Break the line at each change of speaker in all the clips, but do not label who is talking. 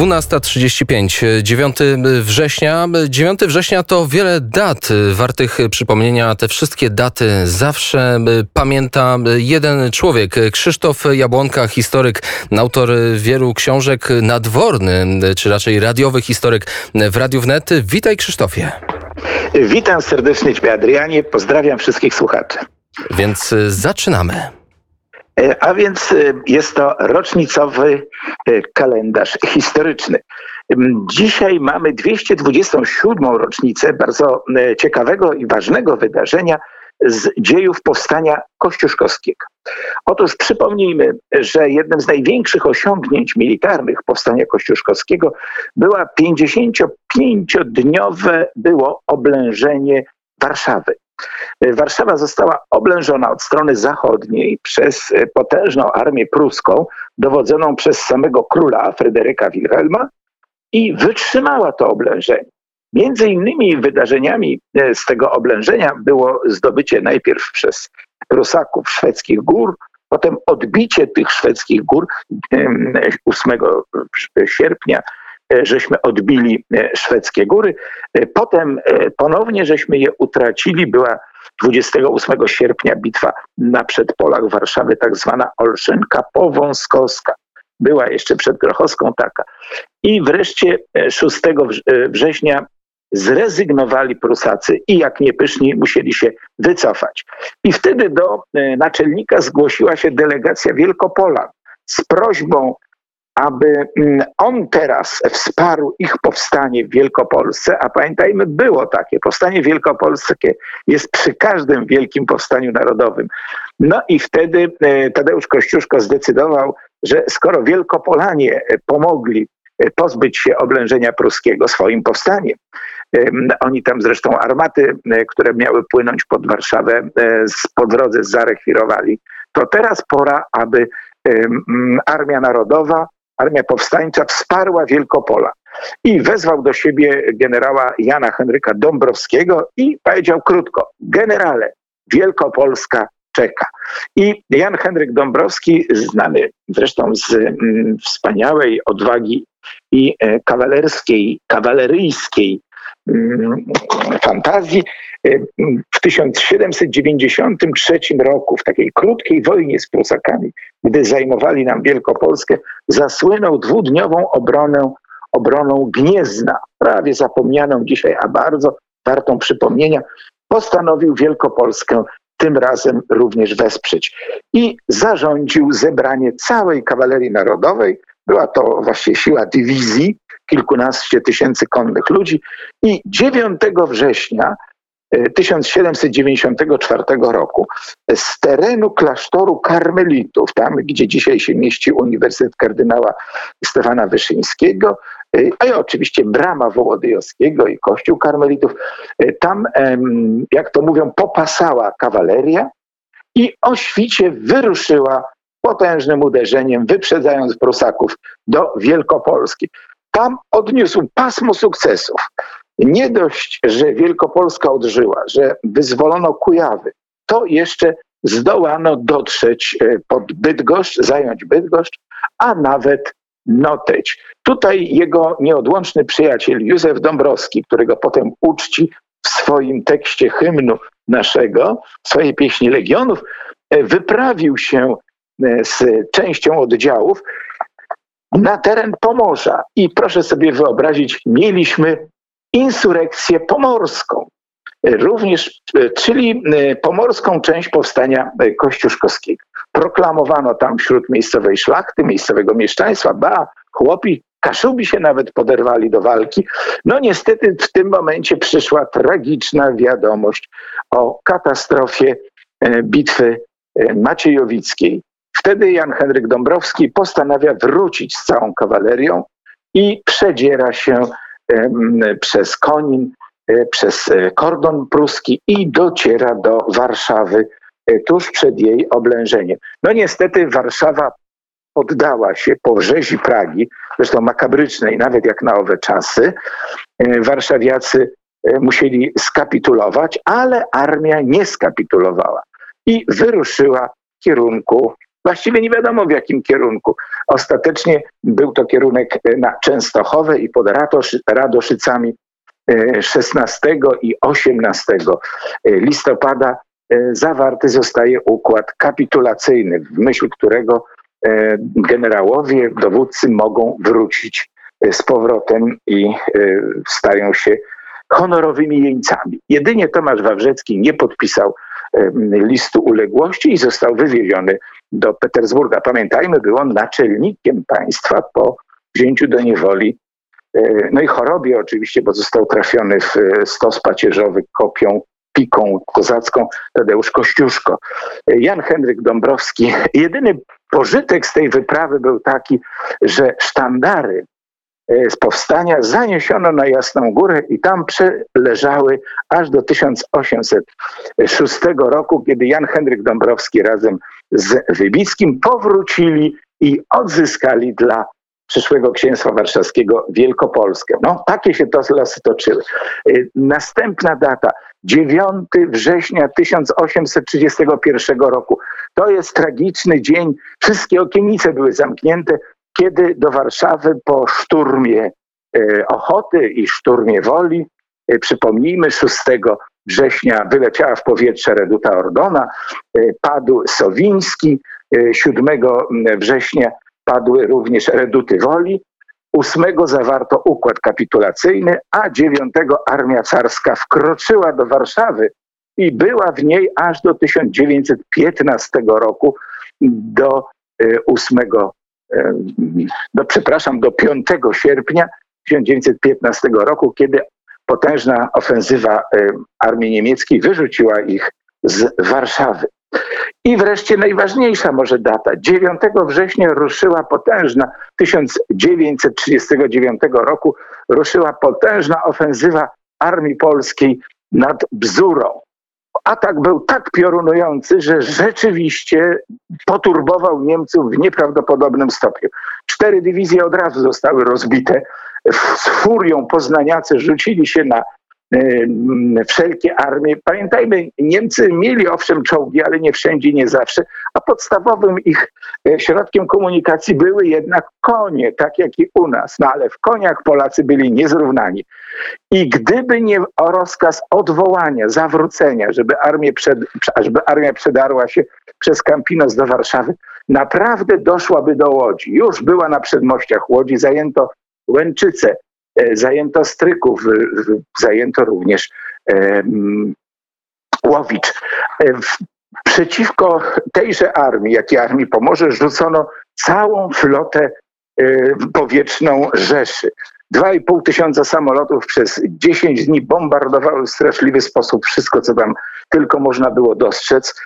12.35, 9 września. 9 września to wiele dat wartych przypomnienia. Te wszystkie daty zawsze pamięta jeden człowiek. Krzysztof Jabłonka, historyk, autor wielu książek, nadworny, czy raczej radiowy historyk w Radiu Wnet. Witaj Krzysztofie.
Witam serdecznie Ciebie Adrianie, pozdrawiam wszystkich słuchaczy.
Więc zaczynamy.
E, a więc e, jest to rocznicowy e, kalendarz historyczny. Dzisiaj mamy 227. rocznicę bardzo ciekawego i ważnego wydarzenia z dziejów powstania kościuszkowskiego. Otóż przypomnijmy, że jednym z największych osiągnięć militarnych powstania kościuszkowskiego była 55-dniowe było oblężenie Warszawy. Warszawa została oblężona od strony zachodniej przez e, potężną armię pruską, dowodzoną przez samego króla Fryderyka Wilhelma i wytrzymała to oblężenie. Między innymi wydarzeniami e, z tego oblężenia było zdobycie najpierw przez Prusaków szwedzkich gór, potem odbicie tych szwedzkich gór 8 sierpnia żeśmy odbili e, szwedzkie góry. E, potem ponownie żeśmy je utracili. Była 28 sierpnia bitwa na przedpolach Warszawy, tak zwana Olszynka Powązkowska. Była jeszcze przed Grochowską taka. I wreszcie 6 września zrezygnowali Prusacy i jak niepyszni musieli się wycofać. I wtedy do naczelnika zgłosiła się delegacja Wielkopolan z prośbą aby mm, on teraz wsparł ich powstanie w Wielkopolsce, a pamiętajmy, było takie. Powstanie wielkopolskie jest przy każdym wielkim powstaniu narodowym. No i wtedy e, Tadeusz Kościuszko zdecydował, że skoro Wielkopolanie pomogli e, pozbyć się oblężenia pruskiego swoim powstaniem, oni tam zresztą armaty, e, które miały płynąć pod Warszawę, po drodze zarechwirowali. To teraz pora, aby Armia Narodowa Armia Powstańcza wsparła Wielkopola. I wezwał do siebie generała Jana Henryka Dąbrowskiego i powiedział krótko: Generale, Wielkopolska czeka. I Jan Henryk Dąbrowski, znany zresztą z mm, wspaniałej odwagi i e, kawalerskiej, kawaleryjskiej fantazji, e, w 1793 roku, w takiej krótkiej wojnie z Prusakami, gdy zajmowali nam Wielkopolskę, zasłynął dwudniową obronę, obroną Gniezna, prawie zapomnianą dzisiaj, a bardzo wartą przypomnienia, postanowił Wielkopolskę tym razem również wesprzeć. I zarządził zebranie całej kawalerii narodowej. Była to właściwie siła dywizji, kilkunaście tysięcy konnych ludzi. I 9 września 1794 roku z terenu klasztoru karmelitów, tam gdzie dzisiaj się mieści Uniwersytet Kardynała Stefana Wyszyńskiego, y, a i oczywiście brama Wołodyjowskiego i kościół karmelitów, y, tam, jak to mówią, popasała kawaleria i o świcie wyruszyła potężnym uderzeniem, wyprzedzając Prusaków do Wielkopolski. Tam odniósł pasmo sukcesów. Nie dość, że Wielkopolska odżyła, że wyzwolono Kujawy, to jeszcze zdołano dotrzeć e, pod Bydgoszcz, zająć Bydgoszcz, a nawet Noteć. Tutaj jego nieodłączny przyjaciel Józef Dąbrowski, którego potem uczci w swoim tekście hymnu naszego, w swojej pieśni Legionów, e, wyprawił się e, z częścią oddziałów na teren Pomorza. I proszę sobie wyobrazić, mieliśmy insurekcję pomorską. Również, e, czyli e, pomorską część powstania e, kościuszkowskiego. Proklamowano tam wśród miejscowej szlachty, miejscowego mieszczaństwa, ba, chłopi, kaszubi się nawet poderwali do walki. No niestety w tym momencie przyszła tragiczna wiadomość o katastrofie bitwy maciejowickiej. Wtedy Jan Henryk Dąbrowski postanawia wrócić z całą kawalerią i przedziera się przez Konin, e, przez e, kordon pruski i dociera do Warszawy e, tuż przed jej oblężeniem. No niestety Warszawa poddała się po rzezi Pragi, zresztą makabrycznej, nawet jak na owe czasy. Warszawiacy musieli skapitulować, ale armia nie skapitulowała i wyruszyła w kierunku Właściwie nie wiadomo w jakim kierunku. Ostatecznie był to kierunek na Częstochowę i pod Radoszycami 16 i 18 listopada zawarty zostaje układ kapitulacyjny, w myśl którego generałowie, dowódcy mogą wrócić z powrotem i stają się honorowymi jeńcami. Jedynie Tomasz Wawrzecki nie podpisał listu uległości i został wywieziony do Petersburga. Pamiętajmy, był on naczelnikiem państwa po wzięciu do niewoli, e, no i chorobie oczywiście, bo został trafiony w e, stos pacierzowy kopią, piką kozacką Tadeusz Kościuszko. E, Jan Henryk Dąbrowski. Jedyny pożytek z tej wyprawy był taki, że sztandary z powstania zaniesiono na Jasną Górę i tam przeleżały aż do 1806 roku, kiedy Jan Henryk Dąbrowski razem z Wybickim powrócili i odzyskali dla przyszłego księstwa warszawskiego Wielkopolskę. No, takie się to losy toczyły. Y, następna data, 9 września 1831 roku. To jest tragiczny dzień. Wszystkie okienice były zamknięte kiedy do Warszawy po szturmie e, Ochoty i szturmie Woli, e, przypomnijmy, 6 września wyleciała w powietrze reduta Ordona, e, padł Sowiński, 7 września padły również reduty Woli, 8 zawarto układ kapitulacyjny, a 9 armia carska wkroczyła do Warszawy i była w niej aż do 1915 roku, do 8 no przepraszam, do 5 sierpnia 1915 roku, kiedy potężna ofensywa armii niemieckiej wyrzuciła ich z Warszawy. I wreszcie najważniejsza może data. 9 września ruszyła potężna, 1939 roku ruszyła potężna ofensywa armii polskiej nad Bzurą atak był tak piorunujący, że rzeczywiście poturbował Niemców w nieprawdopodobnym stopniu. Cztery dywizje od razu zostały rozbite. Z furią poznaniacy rzucili się na wszelkie armie. Pamiętajmy, Niemcy mieli owszem czołgi, ale nie wszędzie, nie zawsze, a podstawowym ich e, środkiem komunikacji były jednak konie, tak jak i u nas. No ale w koniach Polacy byli niezrównani. I gdyby nie rozkaz odwołania, zawrócenia, żeby, armię przed, żeby armia przedarła się przez Campinos do Warszawy, naprawdę doszłaby do Łodzi. Już była na przedmościach Łodzi, zajęto Łęczyce, zajęto Stryków, zajęto również e, Łowicz. E, przeciwko tejże armii, jak i armii Pomorze, rzucono całą flotę powietrzną Rzeszy. Dwa i pół tysiąca samolotów przez 10 dni bombardowały w straszliwy sposób wszystko, co tam tylko można było dostrzec.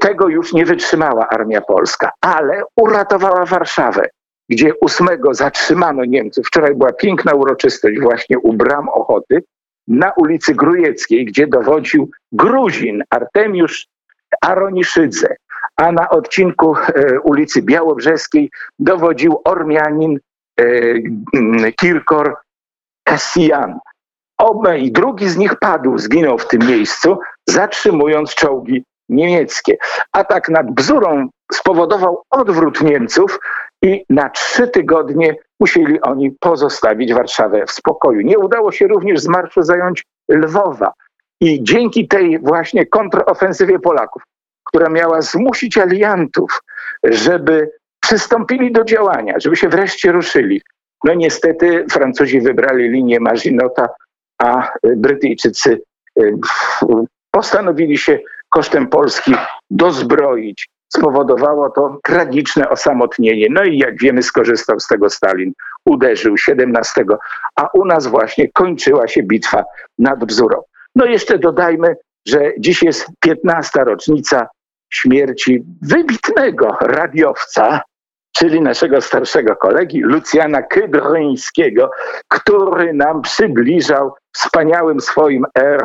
Tego już nie wytrzymała armia polska, ale uratowała Warszawę gdzie ósmego zatrzymano Niemców. Wczoraj była piękna uroczystość właśnie u bram Ochoty na ulicy Grujeckiej, gdzie dowodził Gruzin Artemiusz Aroniszydze, a na odcinku e, ulicy Białobrzeskiej dowodził Ormianin e, Kirkor Kassian. Oba i drugi z nich padł, zginął w tym miejscu, zatrzymując czołgi niemieckie. Atak nad Bzurą spowodował odwrót Niemców i na trzy tygodnie musieli oni pozostawić Warszawę w spokoju. Nie udało się również z marszu zająć Lwowa. I dzięki tej właśnie kontrofensywie Polaków, która miała zmusić aliantów, żeby przystąpili do działania, żeby się wreszcie ruszyli. No niestety Francuzi wybrali linię Maginota, a Brytyjczycy y, postanowili się kosztem Polski dozbroić spowodowało to tragiczne osamotnienie. No i jak wiemy, skorzystał z tego Stalin, uderzył 17, a u nas właśnie kończyła się bitwa nad Bzurą. No jeszcze dodajmy, że dziś jest 15. rocznica śmierci wybitnego radiowca, czyli naszego starszego kolegi Lucjana Kydryńskiego, który nam przybliżał wspaniałym swoim R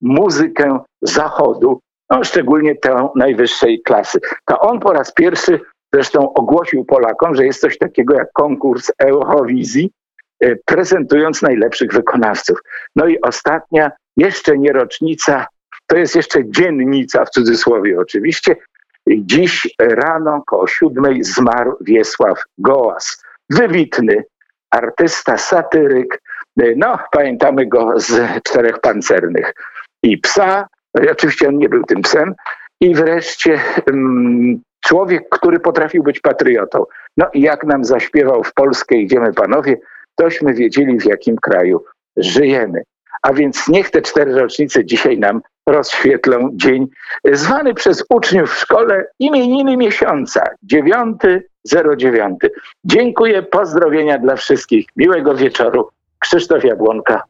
muzykę Zachodu, no, szczególnie tę najwyższej klasy. To on po raz pierwszy zresztą ogłosił Polakom, że jest coś takiego jak konkurs Eurowizji, e, prezentując najlepszych wykonawców. No i ostatnia, jeszcze nie rocznica, to jest jeszcze dziennica w cudzysłowie oczywiście, Dziś rano koło siódmej zmarł Wiesław Gołas. Wybitny artysta, satyryk. No, pamiętamy go z Czterech Pancernych. I psa, oczywiście on nie był tym psem. I wreszcie um, człowiek, który potrafił być patriotą. No i jak nam zaśpiewał w Polskę Idziemy Panowie, tośmy wiedzieli w jakim kraju żyjemy. A więc niech te cztery rocznice dzisiaj nam rozświetlą dzień zwany przez uczniów w szkole imieniny miesiąca 9.09. Dziękuję, pozdrowienia dla wszystkich. Miłego wieczoru. Krzysztof Jabłonka,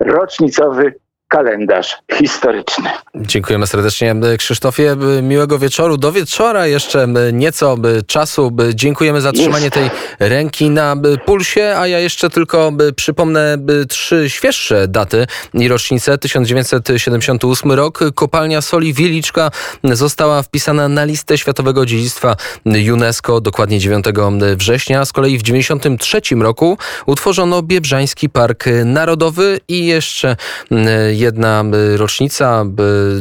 rocznicowy kalendarz historyczny.
Dziękujemy serdecznie Krzysztofie. Miłego wieczoru. Do wieczora jeszcze nieco czasu. Dziękujemy za trzymanie tej ręki na pulsie, a ja jeszcze tylko przypomnę trzy świeższe daty i rocznice. 1978 rok. Kopalnia soli Wieliczka została wpisana na listę Światowego Dziedzictwa UNESCO dokładnie 9 września. Z kolei w 1993 roku utworzono Biebrzański Park Narodowy i jeszcze jedna rocznica,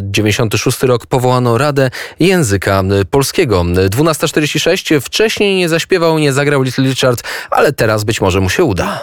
96 rok, powołano Radę Języka Polskiego. 12.46, wcześniej nie zaśpiewał, nie zagrał Little Richard, ale teraz być może mu się uda.